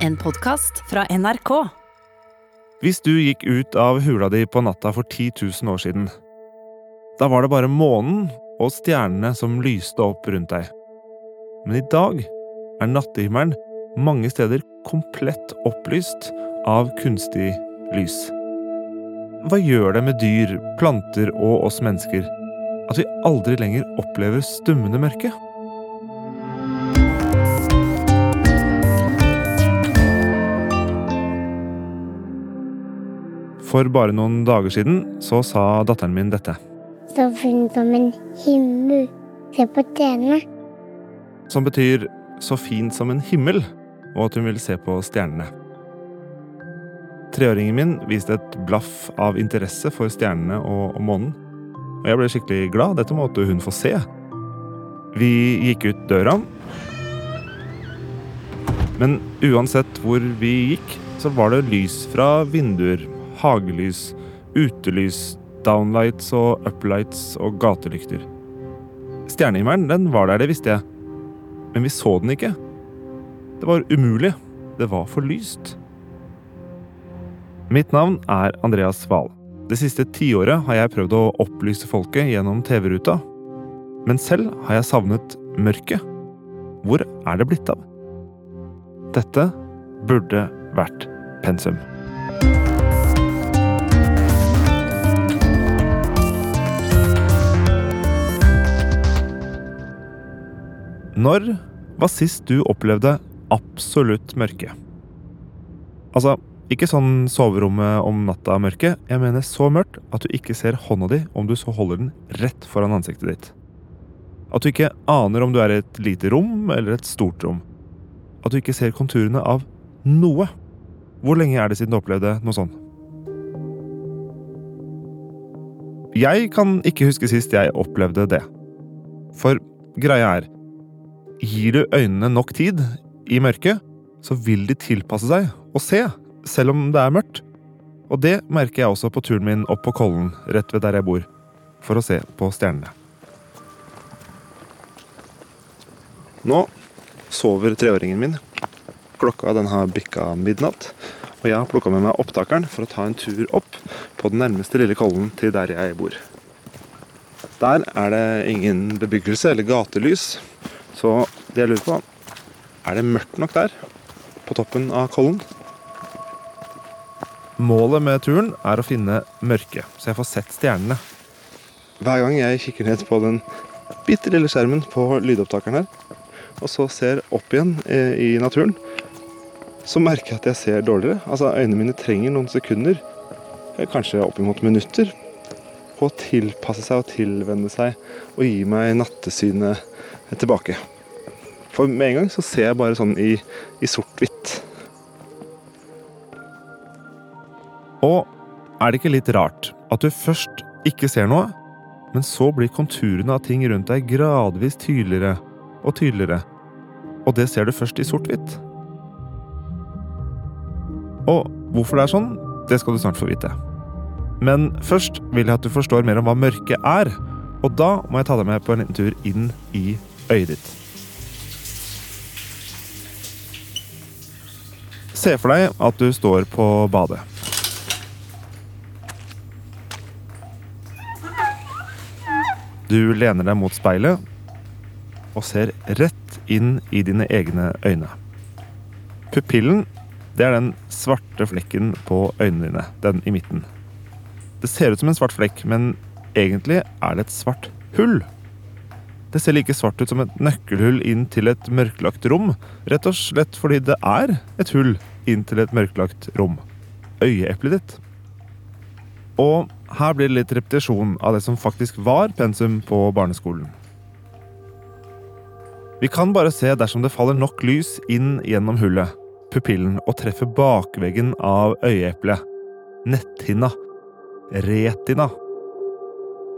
En podkast fra NRK. Hvis du gikk ut av hula di på natta for 10 000 år siden, da var det bare månen og stjernene som lyste opp rundt deg. Men i dag er nattehimmelen mange steder komplett opplyst av kunstig lys. Hva gjør det med dyr, planter og oss mennesker at vi aldri lenger opplever stummende mørke? For bare noen dager siden så sa datteren min dette. Så fin som en himmel. Se på stjernene. Som betyr så fint som en himmel, og at hun vil se på stjernene. Treåringen min viste et blaff av interesse for stjernene og, og månen. Og jeg ble skikkelig glad. Dette måtte hun få se. Vi gikk ut døra. Men uansett hvor vi gikk, så var det lys fra vinduer, hagelys, utelys, downlights og uplights og gatelykter. Stjernehimmelen, den var der, det visste jeg. Men vi så den ikke. Det var umulig. Det var for lyst. Mitt navn er Andreas Wahl. Det siste tiåret har jeg prøvd å opplyse folket gjennom TV-ruta. Men selv har jeg savnet mørket. Hvor er det blitt av? Dette burde vært pensum. Når var sist du opplevde absolutt mørke? Altså, ikke sånn soverommet om natta-mørke. Jeg mener så mørkt at du ikke ser hånda di om du så holder den rett foran ansiktet ditt. At du ikke aner om du er i et lite rom eller et stort rom. At du ikke ser konturene av noe. Hvor lenge er det siden du opplevde noe sånt? Jeg kan ikke huske sist jeg opplevde det. For greia er Gir du øynene nok tid i mørket, så vil de tilpasse seg og se, selv om det er mørkt. Og det merker jeg også på turen min opp på Kollen, rett ved der jeg bor, for å se på stjernene. Nå sover treåringen min. Klokka den har bikka midnatt, og jeg har plukka med meg opptakeren for å ta en tur opp på den nærmeste lille Kollen til der jeg bor. Der er det ingen bebyggelse eller gatelys, så det jeg lurer på, er det mørkt nok der? På toppen av Kollen? Målet med turen er å finne mørket, så jeg får sett stjernene. Hver gang jeg kikker ned på den bitte lille skjermen på lydopptakeren her, og så ser opp igjen i naturen, så merker jeg at jeg ser dårligere. Altså Øynene mine trenger noen sekunder, kanskje oppimot minutter, på å tilpasse seg og tilvenne seg og gi meg nattesynet tilbake. For med en gang så ser jeg bare sånn i, i sort-hvitt. Og er det ikke litt rart at du først ikke ser noe, men så blir konturene av ting rundt deg gradvis tydeligere og tydeligere, og det ser du først i sort-hvitt? Og hvorfor det er sånn, det skal du snart få vite. Men først vil jeg at du forstår mer om hva mørket er, og da må jeg ta deg med på en liten tur inn i øyet ditt. Se for deg at du står på badet. Du lener deg mot speilet og ser rett inn i dine egne øyne. Pupillen, det er den svarte flekken på øynene dine, den i midten. Det ser ut som en svart flekk, men egentlig er det et svart hull. Det ser like svart ut som et nøkkelhull inn til et mørklagt rom, rett og slett fordi det er et hull inn til et mørklagt rom. Øyeeplet ditt. Og her blir det litt repetisjon av det som faktisk var pensum på barneskolen. Vi kan bare se dersom det faller nok lys inn gjennom hullet, pupillen, og treffer bakveggen av øyeeplet. Netthinna. Retina.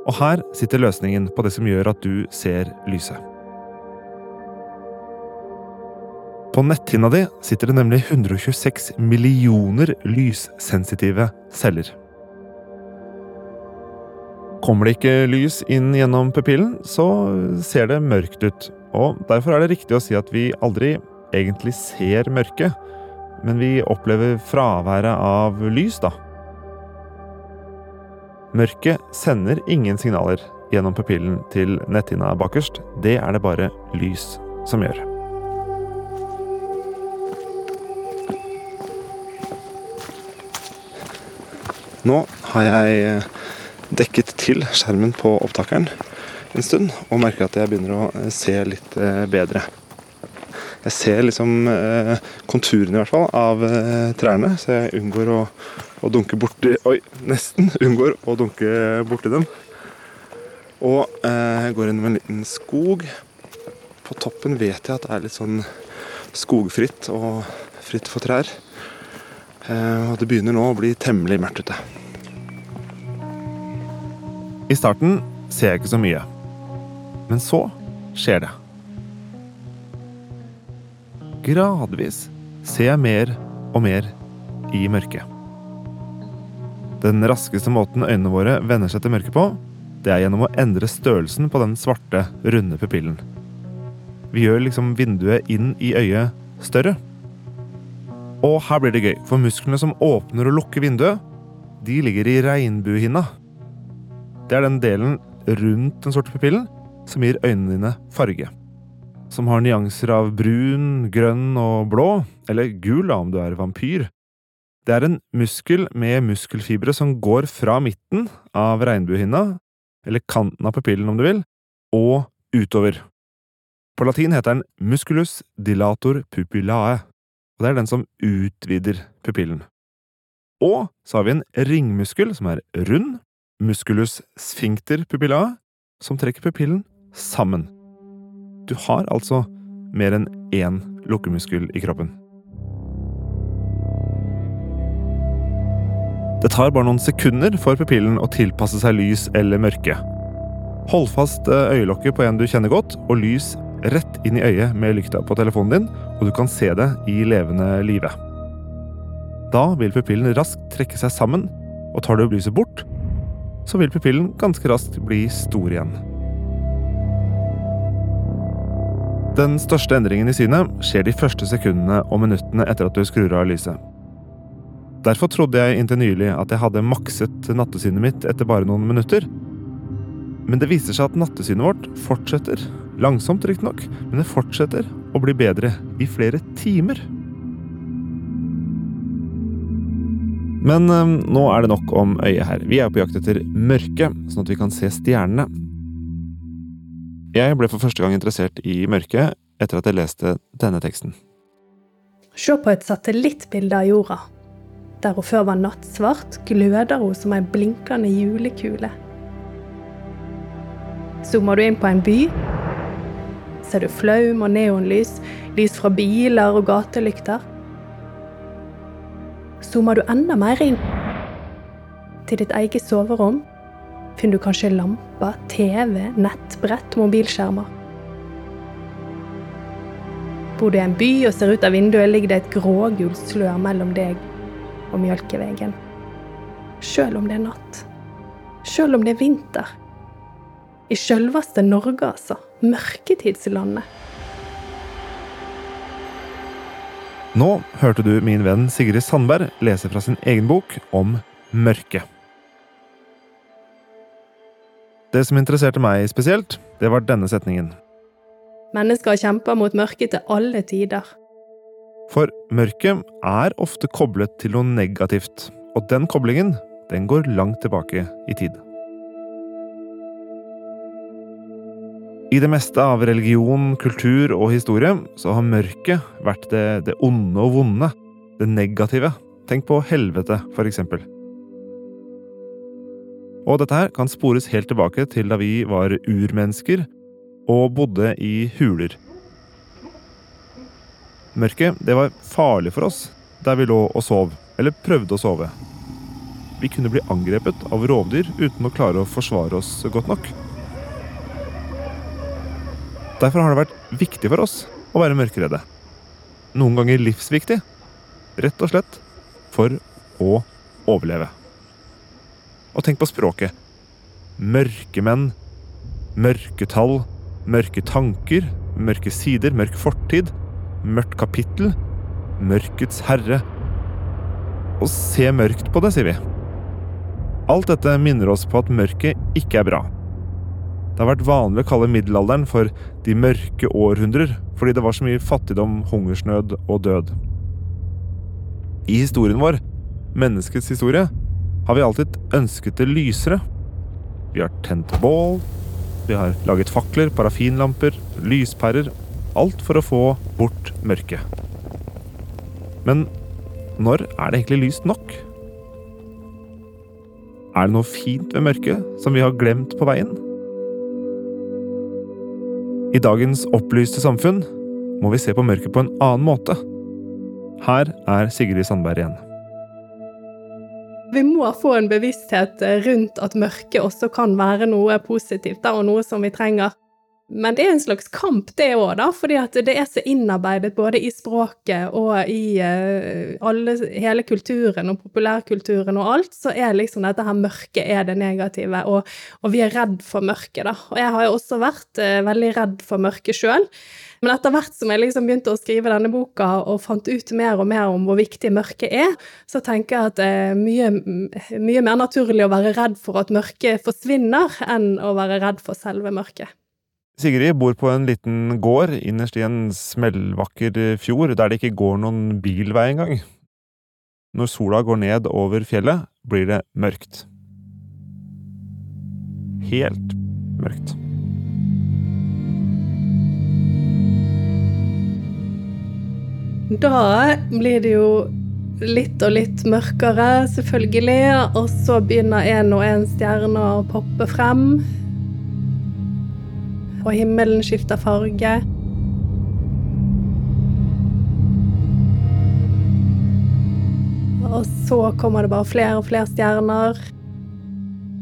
Og her sitter løsningen på det som gjør at du ser lyset. På netthinna di sitter det nemlig 126 millioner lyssensitive celler. Kommer det ikke lys inn gjennom pupillen, så ser det mørkt ut. Og derfor er det riktig å si at vi aldri egentlig ser mørket. Men vi opplever fraværet av lys, da. Mørket sender ingen signaler gjennom pupillen til netthinna bakerst. Det er det bare lys som gjør. Nå har jeg eh, dekket til skjermen på opptakeren en stund, og merker at jeg begynner å eh, se litt eh, bedre. Jeg ser liksom konturene i hvert fall av trærne, så jeg unngår å, å dunke borti Oi, nesten unngår å dunke borti dem. Og jeg går gjennom en liten skog. På toppen vet jeg at det er litt sånn skogfritt og fritt for trær. Og det begynner nå å bli temmelig mørkt ute. I starten ser jeg ikke så mye. Men så skjer det. Gradvis ser jeg mer og mer i mørket. Den raskeste måten øynene våre venner seg til mørket på, det er gjennom å endre størrelsen på den svarte, runde pupillen. Vi gjør liksom vinduet inn i øyet større. Og her blir det gøy, for musklene som åpner og lukker vinduet, de ligger i regnbuehinna, det er den delen rundt den sorte pupillen som gir øynene dine farge. Som har nyanser av brun, grønn og blå, eller gul da om du er vampyr. Det er en muskel med muskelfibre som går fra midten av regnbuehinna, eller kanten av pupillen om du vil, og utover. På latin heter den musculus dilator pupillae, og det er den som utvider pupillen. Og så har vi en ringmuskel som er rund, musculus sphincter pupillae, som trekker pupillen sammen. Du har altså mer enn én lukkemuskel i kroppen. Det tar bare noen sekunder for pupillen å tilpasse seg lys eller mørke. Hold fast eh, øyelokket på en du kjenner godt, og lys rett inn i øyet med lykta på telefonen din, og du kan se det i levende live. Da vil pupillen raskt trekke seg sammen, og tar du lyset bort, så vil pupillen ganske raskt bli stor igjen. Den største endringen i synet skjer de første sekundene og minuttene etter at du skrur av lyset. Derfor trodde jeg inntil nylig at jeg hadde makset nattesynet mitt etter bare noen minutter. Men det viser seg at nattesynet vårt fortsetter, langsomt riktignok, men det fortsetter å bli bedre i flere timer. Men um, nå er det nok om øyet her. Vi er på jakt etter mørke, sånn at vi kan se stjernene. Jeg ble for første gang interessert i mørket etter at jeg leste denne teksten. Se på et satellittbilde av jorda. Der hun før var nattsvart, gløder hun som ei blinkende julekule. Zoomer du inn på en by, ser du flaum og neonlys, lys fra biler og gatelykter zoomer du enda mer inn til ditt eget soverom, finner du kanskje lamper, TV, nettbrett, mobilskjermer. Bor du i en by og ser ut av vinduet, ligger det et grågult slør mellom deg og mjølkevegen. Sjøl om det er natt. Sjøl om det er vinter. I sjølveste Norge, altså. Mørketidslandet. Nå hørte du min venn Sigrid Sandberg lese fra sin egen bok om mørke. Det som interesserte meg spesielt, det var denne setningen. Mennesker kjemper mot mørket til alle tider. For mørket er ofte koblet til noe negativt, og den koblingen den går langt tilbake i tid. I det meste av religion, kultur og historie så har mørket vært det, det onde og vonde. Det negative. Tenk på helvete, for eksempel. Og dette her kan spores helt tilbake til da vi var urmennesker og bodde i huler. Mørket, det var farlig for oss der vi lå og sov, eller prøvde å sove. Vi kunne bli angrepet av rovdyr uten å klare å forsvare oss godt nok. Derfor har det vært viktig for oss å være mørkeredde. Noen ganger livsviktig. Rett og slett for å overleve. Og tenk på språket. Mørkemenn, mørketall, mørke tanker, mørke sider, mørk fortid, mørkt kapittel, mørkets herre. Og se mørkt på det, sier vi. Alt dette minner oss på at mørket ikke er bra. Det har vært vanlig å kalle middelalderen for de mørke århundrer, fordi det var så mye fattigdom, hungersnød og død. I historien vår, menneskets historie, har vi alltid ønsket det lysere. Vi har tent bål, vi har laget fakler, parafinlamper, lyspærer Alt for å få bort mørket. Men når er det egentlig lyst nok? Er det noe fint ved mørket som vi har glemt på veien? I dagens opplyste samfunn må vi se på mørket på en annen måte. Her er Sigrid Sandberg igjen. Vi må få en bevissthet rundt at mørket også kan være noe positivt, og noe som vi trenger. Men det er en slags kamp, det òg, da, fordi det er så innarbeidet både i språket og i uh, alle, hele kulturen og populærkulturen og alt, så er liksom dette her mørket er det negative, og, og vi er redd for mørket, da. Og jeg har jo også vært uh, veldig redd for mørket sjøl. Men etter hvert som jeg liksom begynte å skrive denne boka og fant ut mer og mer om hvor viktig mørket er, så tenker jeg at det er mye, mye mer naturlig å være redd for at mørket forsvinner, enn å være redd for selve mørket. Sigrid bor på en liten gård innerst i en smellvakker fjord der det ikke går noen bilvei engang. Når sola går ned over fjellet, blir det mørkt. Helt mørkt. Da blir det jo litt og litt mørkere, selvfølgelig, og så begynner en og en stjerne å poppe frem og himmelen skifter farge. Og så kommer det bare flere og flere stjerner.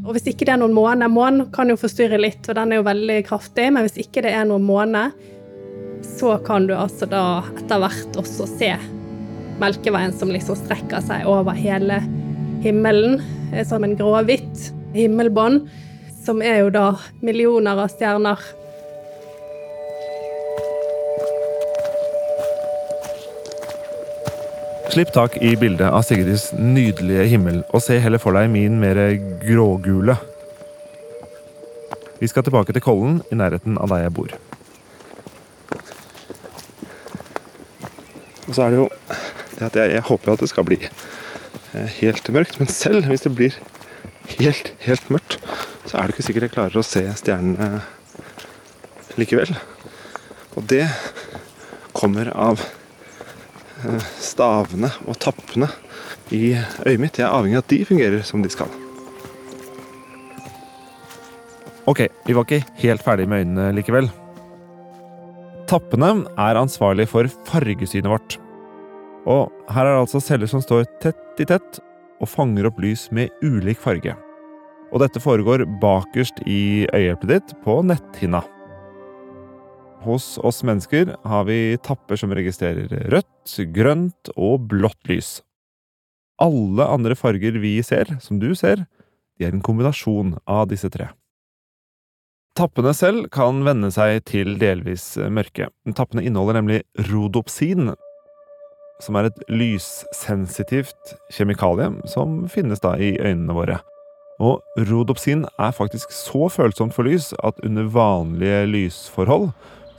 Og hvis ikke det er noen måne Månen kan jo forstyrre litt, og den er jo veldig kraftig, men hvis ikke det er noen måne, så kan du altså da etter hvert også se Melkeveien som liksom strekker seg over hele himmelen, som en gråhvitt himmelbånd, som er jo da millioner av stjerner Slipp tak i bildet av Sigrids nydelige himmel, og se heller for deg min mer grågule. Vi skal tilbake til Kollen, i nærheten av der jeg bor. Og så er det jo det at jeg, jeg håper at det skal bli eh, helt mørkt, men selv hvis det blir helt, helt mørkt, så er det ikke sikkert jeg klarer å se stjernene likevel. Og det kommer av stavene og tappene i øyet mitt. Jeg er avhengig av at de fungerer som de skal. Ok, vi var ikke helt ferdig med øynene likevel. Tappene er ansvarlig for fargesynet vårt. Og her er det altså celler som står tett i tett og fanger opp lys med ulik farge. Og dette foregår bakerst i øyehjelpet ditt på netthinna. Hos oss mennesker har vi tapper som registrerer rødt, grønt og blått lys. Alle andre farger vi ser, som du ser, de er en kombinasjon av disse tre. Tappene selv kan venne seg til delvis mørke. Tappene inneholder nemlig rodopsin, som er et lyssensitivt kjemikalie som finnes da i øynene våre. Og rodopsin er faktisk så følsomt for lys at under vanlige lysforhold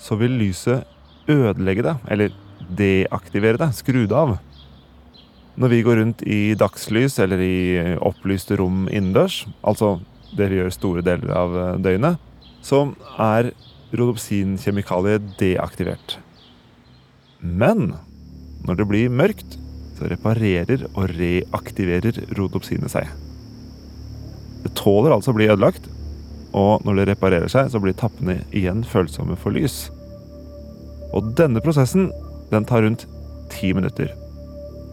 så vil lyset ødelegge det, eller deaktivere det, skru det av. Når vi går rundt i dagslys eller i opplyste rom innendørs, altså det vi gjør store deler av eh, døgnet, så er rodopsinkjemikaliet deaktivert. Men når det blir mørkt, så reparerer og reaktiverer rodopsinet seg. Det tåler altså å bli ødelagt, og når det reparerer seg, så blir tappene igjen følsomme for lys. Og denne prosessen den tar rundt ti minutter.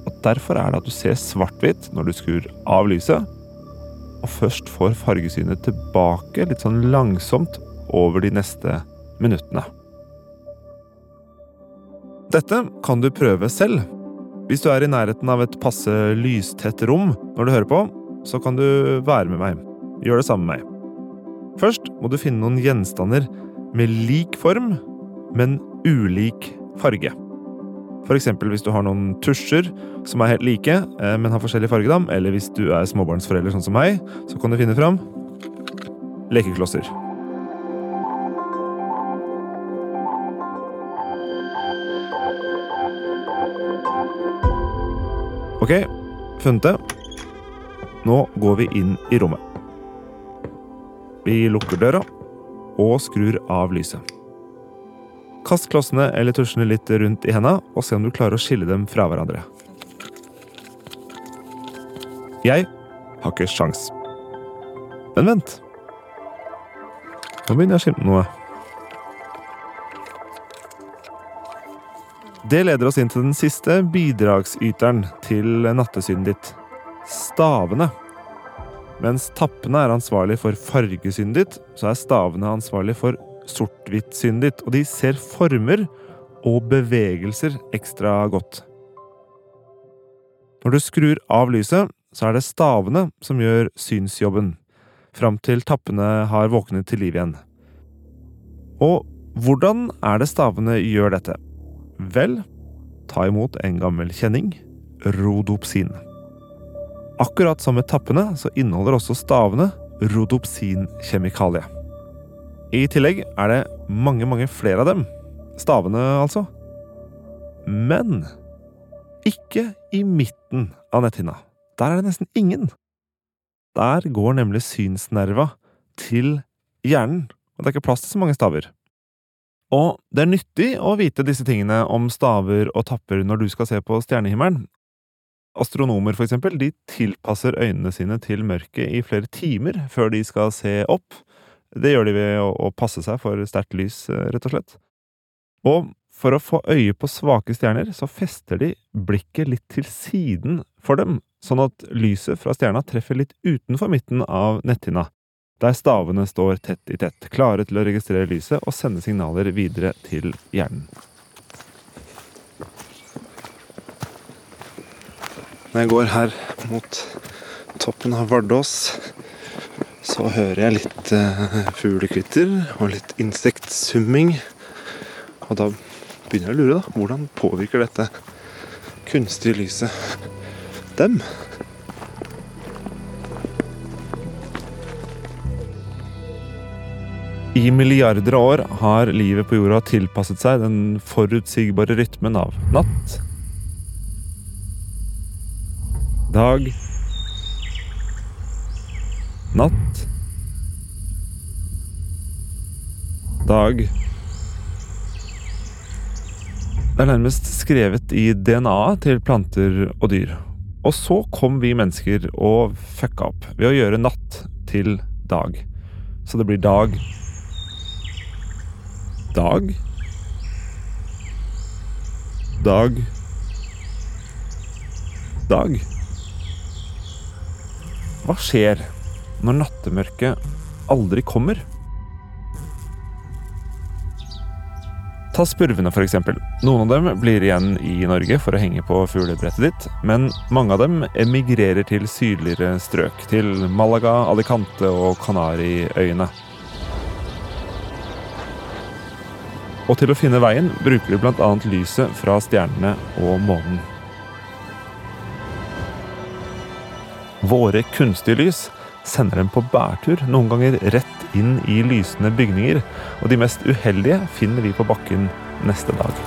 Og Derfor er det at du ser svart-hvitt når du skrur av lyset, og først får fargesynet tilbake litt sånn langsomt over de neste minuttene. Dette kan du prøve selv. Hvis du er i nærheten av et passe lystett rom når du hører på, så kan du være med meg. Gjør det samme med meg. Først må du finne noen gjenstander med lik form, men ulik farge. F.eks. hvis du har noen tusjer som er helt like, eh, men har forskjellig fargedam, eller hvis du er småbarnsforelder sånn som meg, så kan du finne fram lekeklosser. Ok, funnet det. Nå går vi inn i rommet. Vi lukker døra og skrur av lyset. Kast klossene eller tusjene litt rundt i henda, og se om du klarer å skille dem fra hverandre. Jeg har ikke sjans. Men vent. Nå begynner jeg å skimte noe. Det leder oss inn til den siste bidragsyteren til nattesynet ditt. Stavene. Mens tappene er ansvarlig for fargesynet ditt, så er stavene ansvarlig for sort-hvitt-syndet. Og de ser former og bevegelser ekstra godt. Når du skrur av lyset, så er det stavene som gjør synsjobben, fram til tappene har våknet til liv igjen. Og hvordan er det stavene gjør dette? Vel, ta imot en gammel kjenning rodopsin. Akkurat som med tappene så inneholder også stavene rodopsinkjemikalie. I tillegg er det mange, mange flere av dem. Stavene, altså. Men ikke i midten av netthinna. Der er det nesten ingen. Der går nemlig synsnerva til hjernen, og det er ikke plass til så mange staver. Og det er nyttig å vite disse tingene om staver og tapper når du skal se på stjernehimmelen. Astronomer, for eksempel, de tilpasser øynene sine til mørket i flere timer før de skal se opp. Det gjør de ved å, passe seg for sterkt lys, eh, rett og slett. Og for å få øye på svake stjerner, så fester de blikket litt til siden for dem, sånn at lyset fra stjerna treffer litt utenfor midten av netthinna der stavene står tett i tett, klare til å registrere lyset og sende signaler videre til hjernen. Når jeg går her mot toppen av Vardås, så hører jeg litt eh, fuglekvitter og litt insektsumming. Og da begynner jeg å lure, da. Hvordan påvirker dette kunstige lyset dem? I milliarder av år har livet på jorda tilpasset seg den forutsigbare rytmen av natt, dag, natt, dag Det er nærmest skrevet i DNA-et til planter og dyr. Og så kom vi mennesker og fucka opp ved å gjøre natt til dag. Så det blir dag Dag. Dag. Dag. Hva skjer når nattemørket aldri kommer? Ta spurvene, f.eks. Noen av dem blir igjen i Norge for å henge på fuglebrettet ditt, men mange av dem emigrerer til sydligere strøk, til Malaga, Alicante og Kanariøyene. Og til å finne veien bruker de bl.a. lyset fra stjernene og månen. Våre kunstige lys sender dem på bærtur, noen ganger rett inn i lysende bygninger, og de mest uheldige finner vi på bakken neste dag.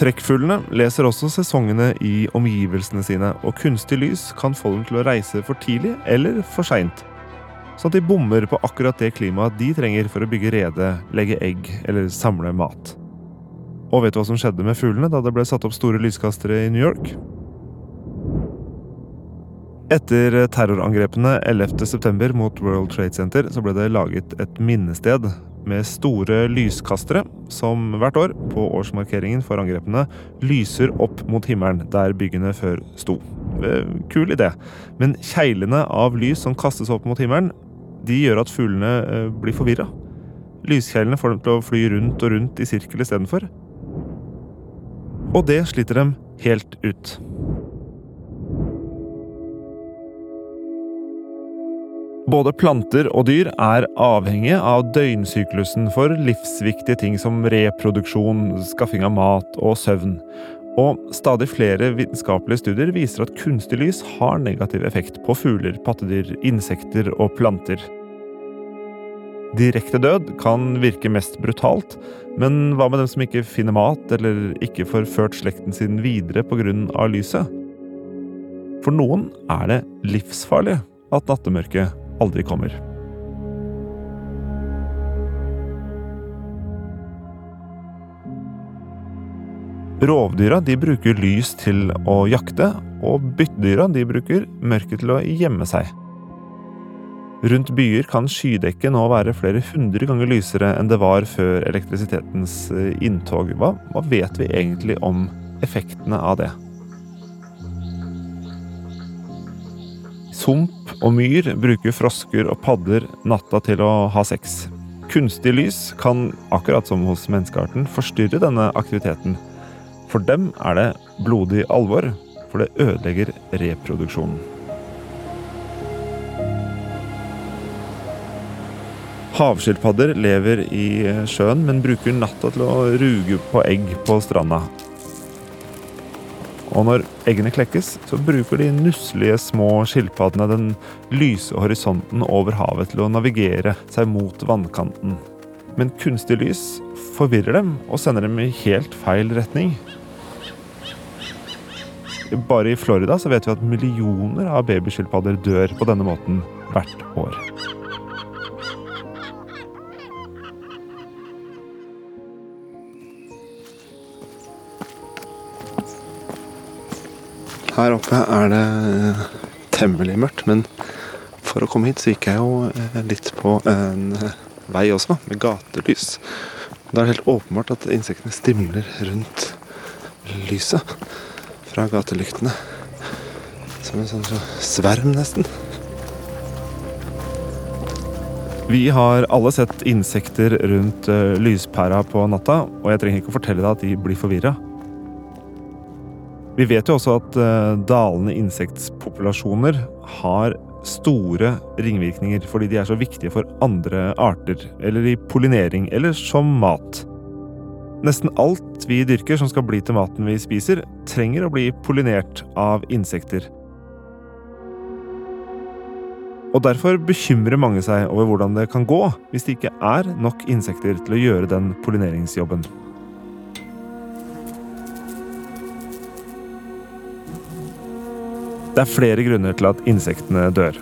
Trekkfuglene leser også sesongene i omgivelsene sine, og kunstig lys kan få dem til å reise for tidlig eller for seint sånn at de bommer på akkurat det klimaet de trenger for å bygge rede, legge egg eller samle mat. Og vet du hva som skjedde med fuglene da det ble satt opp store lyskastere i New York? Etter terrorangrepene 11.9 mot World Trade Center så ble det laget et minnested med store lyskastere som hvert år, på årsmarkeringen for angrepene, lyser opp mot himmelen der byggene før sto. Eh, kul idé. Men kjeglene av lys som kastes opp mot himmelen, de gjør at fuglene eh, blir forvirra. Lyskjeglene får dem til å fly rundt og rundt i sirkel istedenfor. Og det sliter dem helt ut. Både planter og dyr er avhengige av døgnsyklusen for livsviktige ting som reproduksjon, skaffing av mat og søvn. Og stadig flere vitenskapelige studier viser at kunstig lys har negativ effekt på fugler, pattedyr, insekter og planter. Direkte død kan virke mest brutalt, men hva med dem som ikke finner mat eller ikke får ført slekten sin videre pga. lyset? For noen er det livsfarlig at nattemørket aldri kommer. Rovdyra bruker lys til å jakte, og byttedyra bruker mørket til å gjemme seg. Rundt byer kan skydekket nå være flere hundre ganger lysere enn det var før elektrisitetens eh, inntog. Hva, hva vet vi egentlig om effektene av det? Sump og myr bruker frosker og padder natta til å ha sex. Kunstig lys kan, akkurat som hos menneskearten, forstyrre denne aktiviteten. For dem er det blodig alvor, for det ødelegger reproduksjonen. Havskilpadder lever i sjøen, men bruker natta til å ruge på egg på stranda. Og når eggene klekkes, så bruker de nusselige små skilpaddene den lyse horisonten over havet til å navigere seg mot vannkanten. Men kunstig lys forvirrer dem og sender dem i helt feil retning. Bare i Florida så vet vi at millioner av babyskilpadder dør på denne måten hvert år. Her oppe er det eh, temmelig mørkt, men for å komme hit så gikk jeg jo eh, litt på en eh, vei også, med gatelys. Da er det helt åpenbart at insektene stimler rundt lyset fra gatelyktene. Som en sånn sverm, nesten. Vi har alle sett insekter rundt lyspæra på natta, og jeg trenger ikke å fortelle deg at de blir forvirra. Vi vet jo også at uh, dalende insektpopulasjoner har store ringvirkninger fordi de er så viktige for andre arter, eller i pollinering, eller som mat. Nesten alt vi dyrker som skal bli til maten vi spiser, trenger å bli pollinert av insekter. Og Derfor bekymrer mange seg over hvordan det kan gå hvis det ikke er nok insekter til å gjøre den pollineringsjobben. Det er flere grunner til at insektene dør.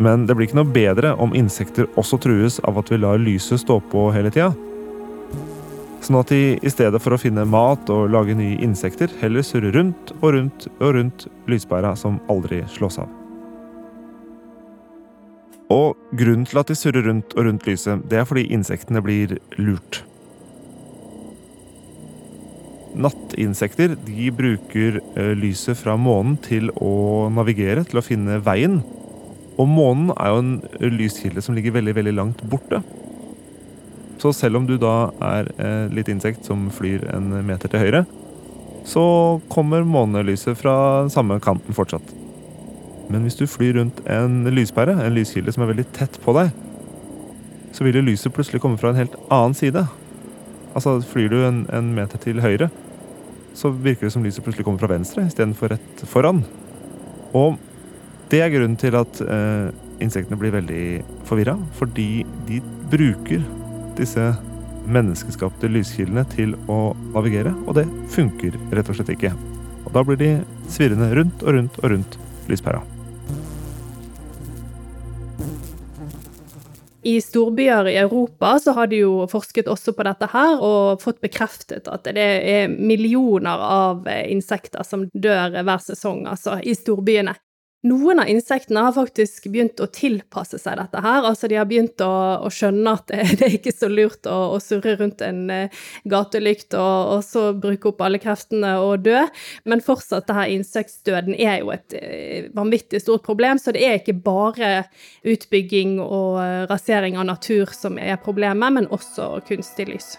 Men det blir ikke noe bedre om insekter også trues av at vi lar lyset stå på hele tida. Sånn at de i stedet for å finne mat og lage nye insekter, heller surrer rundt og rundt og rundt lyspæra som aldri slås av. Og grunnen til at de surrer rundt og rundt lyset, det er fordi insektene blir lurt. Nattinsekter de bruker eh, lyset fra månen til å navigere, til å finne veien. Og månen er jo en lyskilde som ligger veldig, veldig langt borte. Så selv om du da er et litt insekt som flyr en meter til høyre, så kommer månelyset fra samme kanten fortsatt. Men hvis du flyr rundt en lyspære, en lyskilde som er veldig tett på deg, så vil lyset plutselig komme fra en helt annen side. Altså Flyr du en, en meter til høyre, så virker det som lyset plutselig kommer fra venstre istedenfor rett foran. Og det er grunnen til at eh, insektene blir veldig forvirra, fordi de bruker disse menneskeskapte lyskildene til å navigere, og det funker rett og slett ikke. Og da blir de svirrende rundt og rundt og rundt lyspæra. I storbyer i Europa så har de jo forsket også på dette her, og fått bekreftet at det er millioner av insekter som dør hver sesong, altså, i storbyene. Noen av insektene har faktisk begynt å tilpasse seg dette her. Altså, de har begynt å, å skjønne at det, det, er ikke så lurt å, å surre rundt en uh, gatelykt og, og, så bruke opp alle kreftene og dø. Men fortsatt, det her insektdøden er jo et uh, vanvittig stort problem, så det er ikke bare utbygging og uh, rasering av natur som er problemet, men også kunstig lys.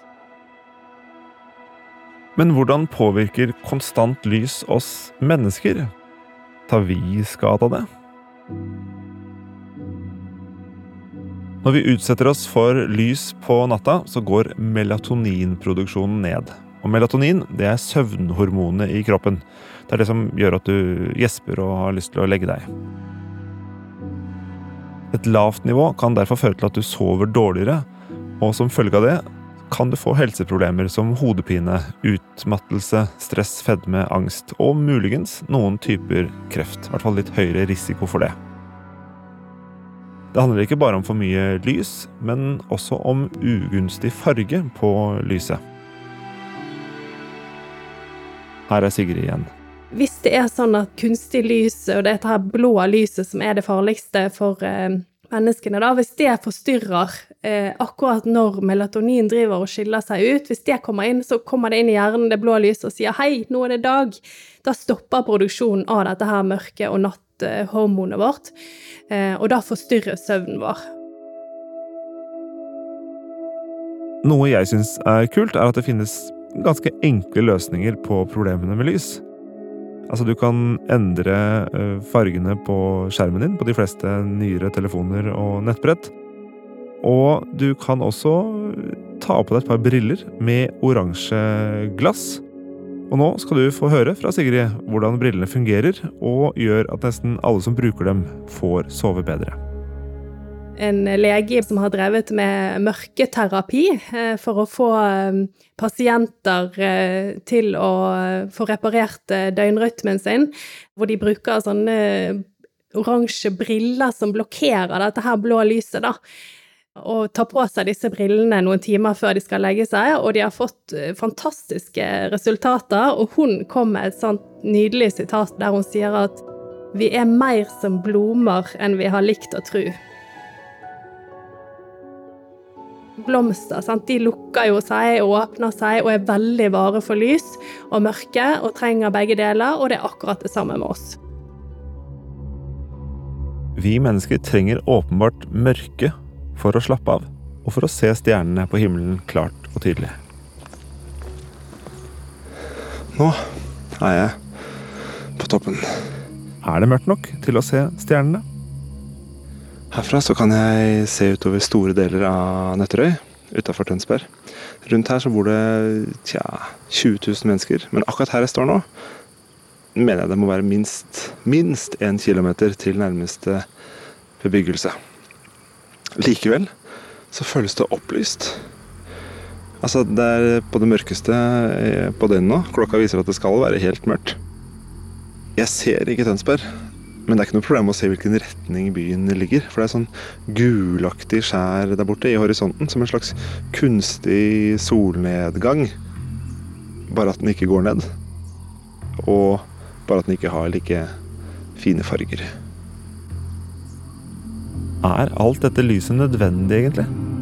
Men hvordan påvirker konstant lys oss mennesker? Tar vi skade av det? Når vi utsetter oss for lys på natta, så går melatoninproduksjonen ned. Og melatonin det er søvnhormonet i kroppen. Det er det som gjør at du gjesper og har lyst til å legge deg. Et lavt nivå kan derfor føre til at du sover dårligere, og som følge av det kan du få helseproblemer som hodepine, utmattelse, stress, fedme, angst og muligens noen typer kreft. I hvert fall litt høyere risiko for det. Det handler ikke bare om for mye lys, men også om ugunstig farge på lyset. Her er Sigrid igjen. Hvis det er sånn at kunstig lys og dette blå lyset som er det farligste for eh, menneskene, da, hvis det forstyrrer eh, akkurat når melatonin driver og skiller seg ut, hvis det kommer inn, så kommer det inn i hjernen, det blå lyset, og sier 'hei, nå er det dag', da stopper produksjonen av dette her mørke- og natthormonet vårt, eh, og da forstyrres søvnen vår. Noe jeg syns er kult, er at det finnes ganske enkle løsninger på problemene med lys. Altså, du kan endre eh, fargene på skjermen din på de fleste nyere telefoner og nettbrett. Og du kan også ta på deg et par briller med oransje glass. Og nå skal du få høre fra Sigrid hvordan brillene fungerer, og gjør at nesten alle som bruker dem, får sove bedre en lege som har drevet med mørketerapi eh, for å få eh, pasienter eh, til å få reparert døgnrytmen sin, hvor de bruker sånne oransje briller som blokkerer dette her blå lyset, da. Og tar på seg disse brillene noen timer før de skal legge seg, og de har fått fantastiske resultater. Og hun kom med et sånt nydelig sitat der hun sier at vi er mer som blomer enn vi har likt å tro. Blomster. Sant? De lukker jo seg og åpner seg og er veldig vare for lys og mørke og trenger begge deler, og det er akkurat det samme med oss. Vi mennesker trenger åpenbart mørke for å slappe av, og for å se stjernene på himmelen klart og tydelig. Nå er jeg på toppen. Er det mørkt nok til å se stjernene? Herfra så kan jeg se utover store deler av Nøtterøy utafor Tønsberg. Rundt her så bor det tja, 20 000 mennesker. Men akkurat her jeg står nå, mener jeg det må være minst minst én kilometer til nærmeste bebyggelse. Likevel så føles det opplyst. Altså, det er på det mørkeste eh, på døgnet nå. Klokka viser at det skal være helt mørkt. Jeg ser ikke Tønsberg. Men det er ikke noe problem å se hvilken retning byen ligger. For det er sånn gulaktig skjær der borte i horisonten, som en slags kunstig solnedgang. Bare at den ikke går ned. Og bare at den ikke har like fine farger. Er alt dette lyset nødvendig, egentlig?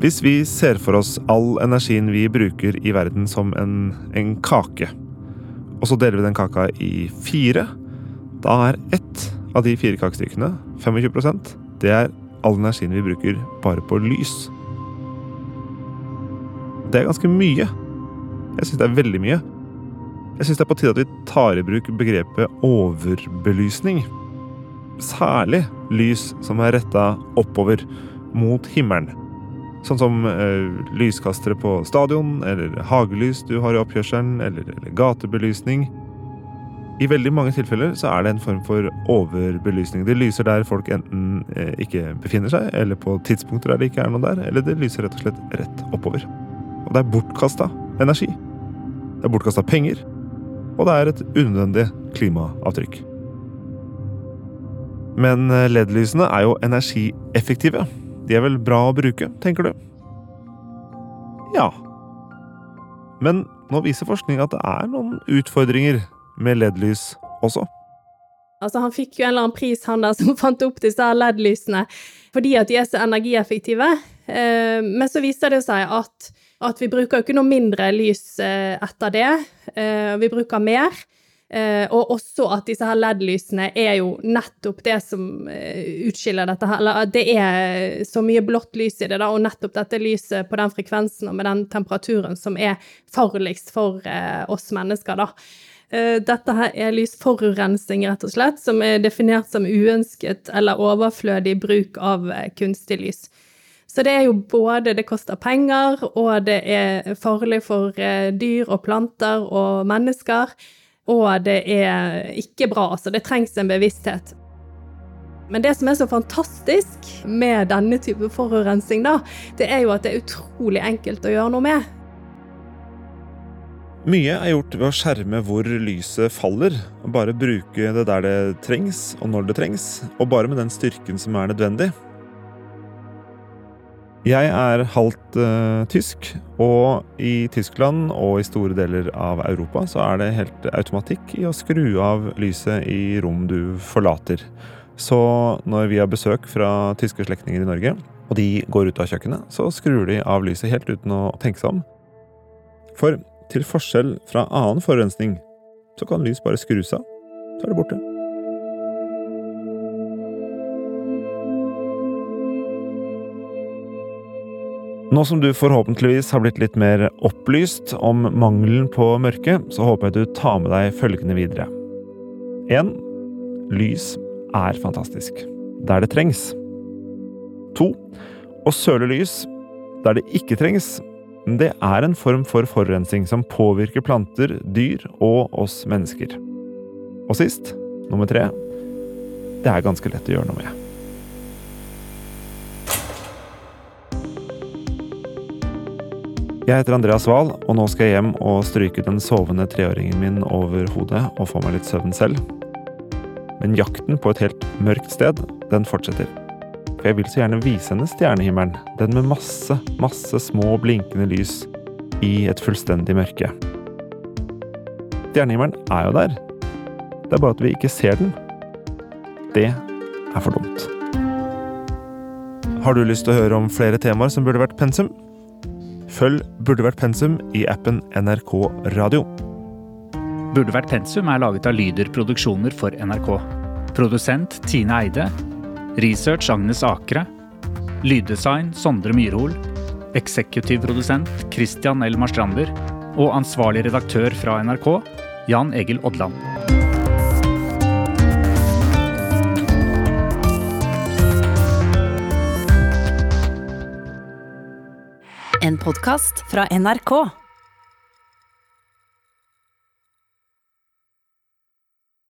Hvis vi ser for oss all energien vi bruker i verden som en, en kake, og så deler vi den kaka i fire, da er ett av de fire kakestykkene, 25% det er all energien vi bruker bare på lys. Det er ganske mye. Jeg syns det er veldig mye. Jeg syns det er på tide at vi tar i bruk begrepet overbelysning. Særlig lys som er retta oppover, mot himmelen. Sånn som eh, lyskastere på stadion, eller hagelys du har i oppkjørselen, eller, eller, gatebelysning. I veldig mange tilfeller så er det en form for overbelysning. Det lyser der folk enten eh, ikke befinner seg, eller på tidspunkter der det ikke er noen der, eller det lyser rett og slett rett oppover. Og det er bortkasta energi. Det er bortkasta penger, og det er et unødvendig klimaavtrykk. Men eh, LED-lysene er jo energieffektive. De er vel bra å bruke, tenker du? Ja. Men nå viser forskning at det er noen utfordringer med LED-lys også. Altså, han fikk jo en eller annen pris, han der som fant opp disse LED-lysene, fordi at de er så energieffektive. Eh, men så viser det seg at, at vi bruker jo ikke noe mindre lys eh, etter det. Eh, vi bruker mer. Uh, og også at disse her LED-lysene er jo nettopp det som uh, utskiller dette her. Eller det er så mye blått lys i det, da, og nettopp dette lyset på den frekvensen og med den temperaturen som er farligst for uh, oss mennesker, da. Eh, Dette her er lysforurensning, rett og slett, som er definert som uønsket eller overflødig bruk av eh, kunstig lys. Så det er jo både det koster penger, og det er farlig for eh, dyr og planter og mennesker. Og det er ikke bra, så det trengs en bevissthet. Men det som er så fantastisk med denne type forurensning, da, det er jo at det er utrolig enkelt å gjøre noe med. Mye er gjort ved å skjerme hvor lyset faller, og bare bruke det der det trengs, og når det trengs, og bare med den styrken som er nødvendig. Jeg er halvt uh, tysk, og i Tyskland og i store deler av Europa så er det helt automatikk i å skru av lyset i rom du forlater. Så når vi har besøk fra tyske slektninger i Norge, og de går ut av kjøkkenet, så skrur de av lyset helt uten å tenke seg om. For til forskjell fra annen forurensning, så kan lys bare skrus av, så er det borte. Nå som du forhåpentligvis har blitt litt mer opplyst om mangelen på mørke, så håper jeg du tar med deg følgende videre. 1. Lys er fantastisk. Der det trengs. 2. Å søle lys der det ikke trengs, det er en form for forurensning som påvirker planter, dyr og oss mennesker. Og sist, nummer tre, det er ganske lett å gjøre noe med. Jeg heter Andreas Wahl, og nå skal jeg hjem og stryke den sovende treåringen min over hodet og få meg litt søvn selv. Men jakten på et helt mørkt sted, den fortsetter. For jeg vil så gjerne vise henne stjernehimmelen, den med masse, masse små blinkende lys i et fullstendig mørke. Stjernehimmelen er jo der. Det er bare at vi ikke ser den. Det er for dumt. Har du lyst til å høre om flere temaer som burde vært pensum? Følg Burde vært pensum i appen NRK Radio. Burde vært pensum er laget av Lyder Produksjoner for NRK. Produsent Tine Eide. Research Agnes Akre. Lyddesign Sondre Myrhol. Eksekutiv produsent Christian L. Marstrander. Og ansvarlig redaktør fra NRK Jan Egil Odland. En podkast fra NRK.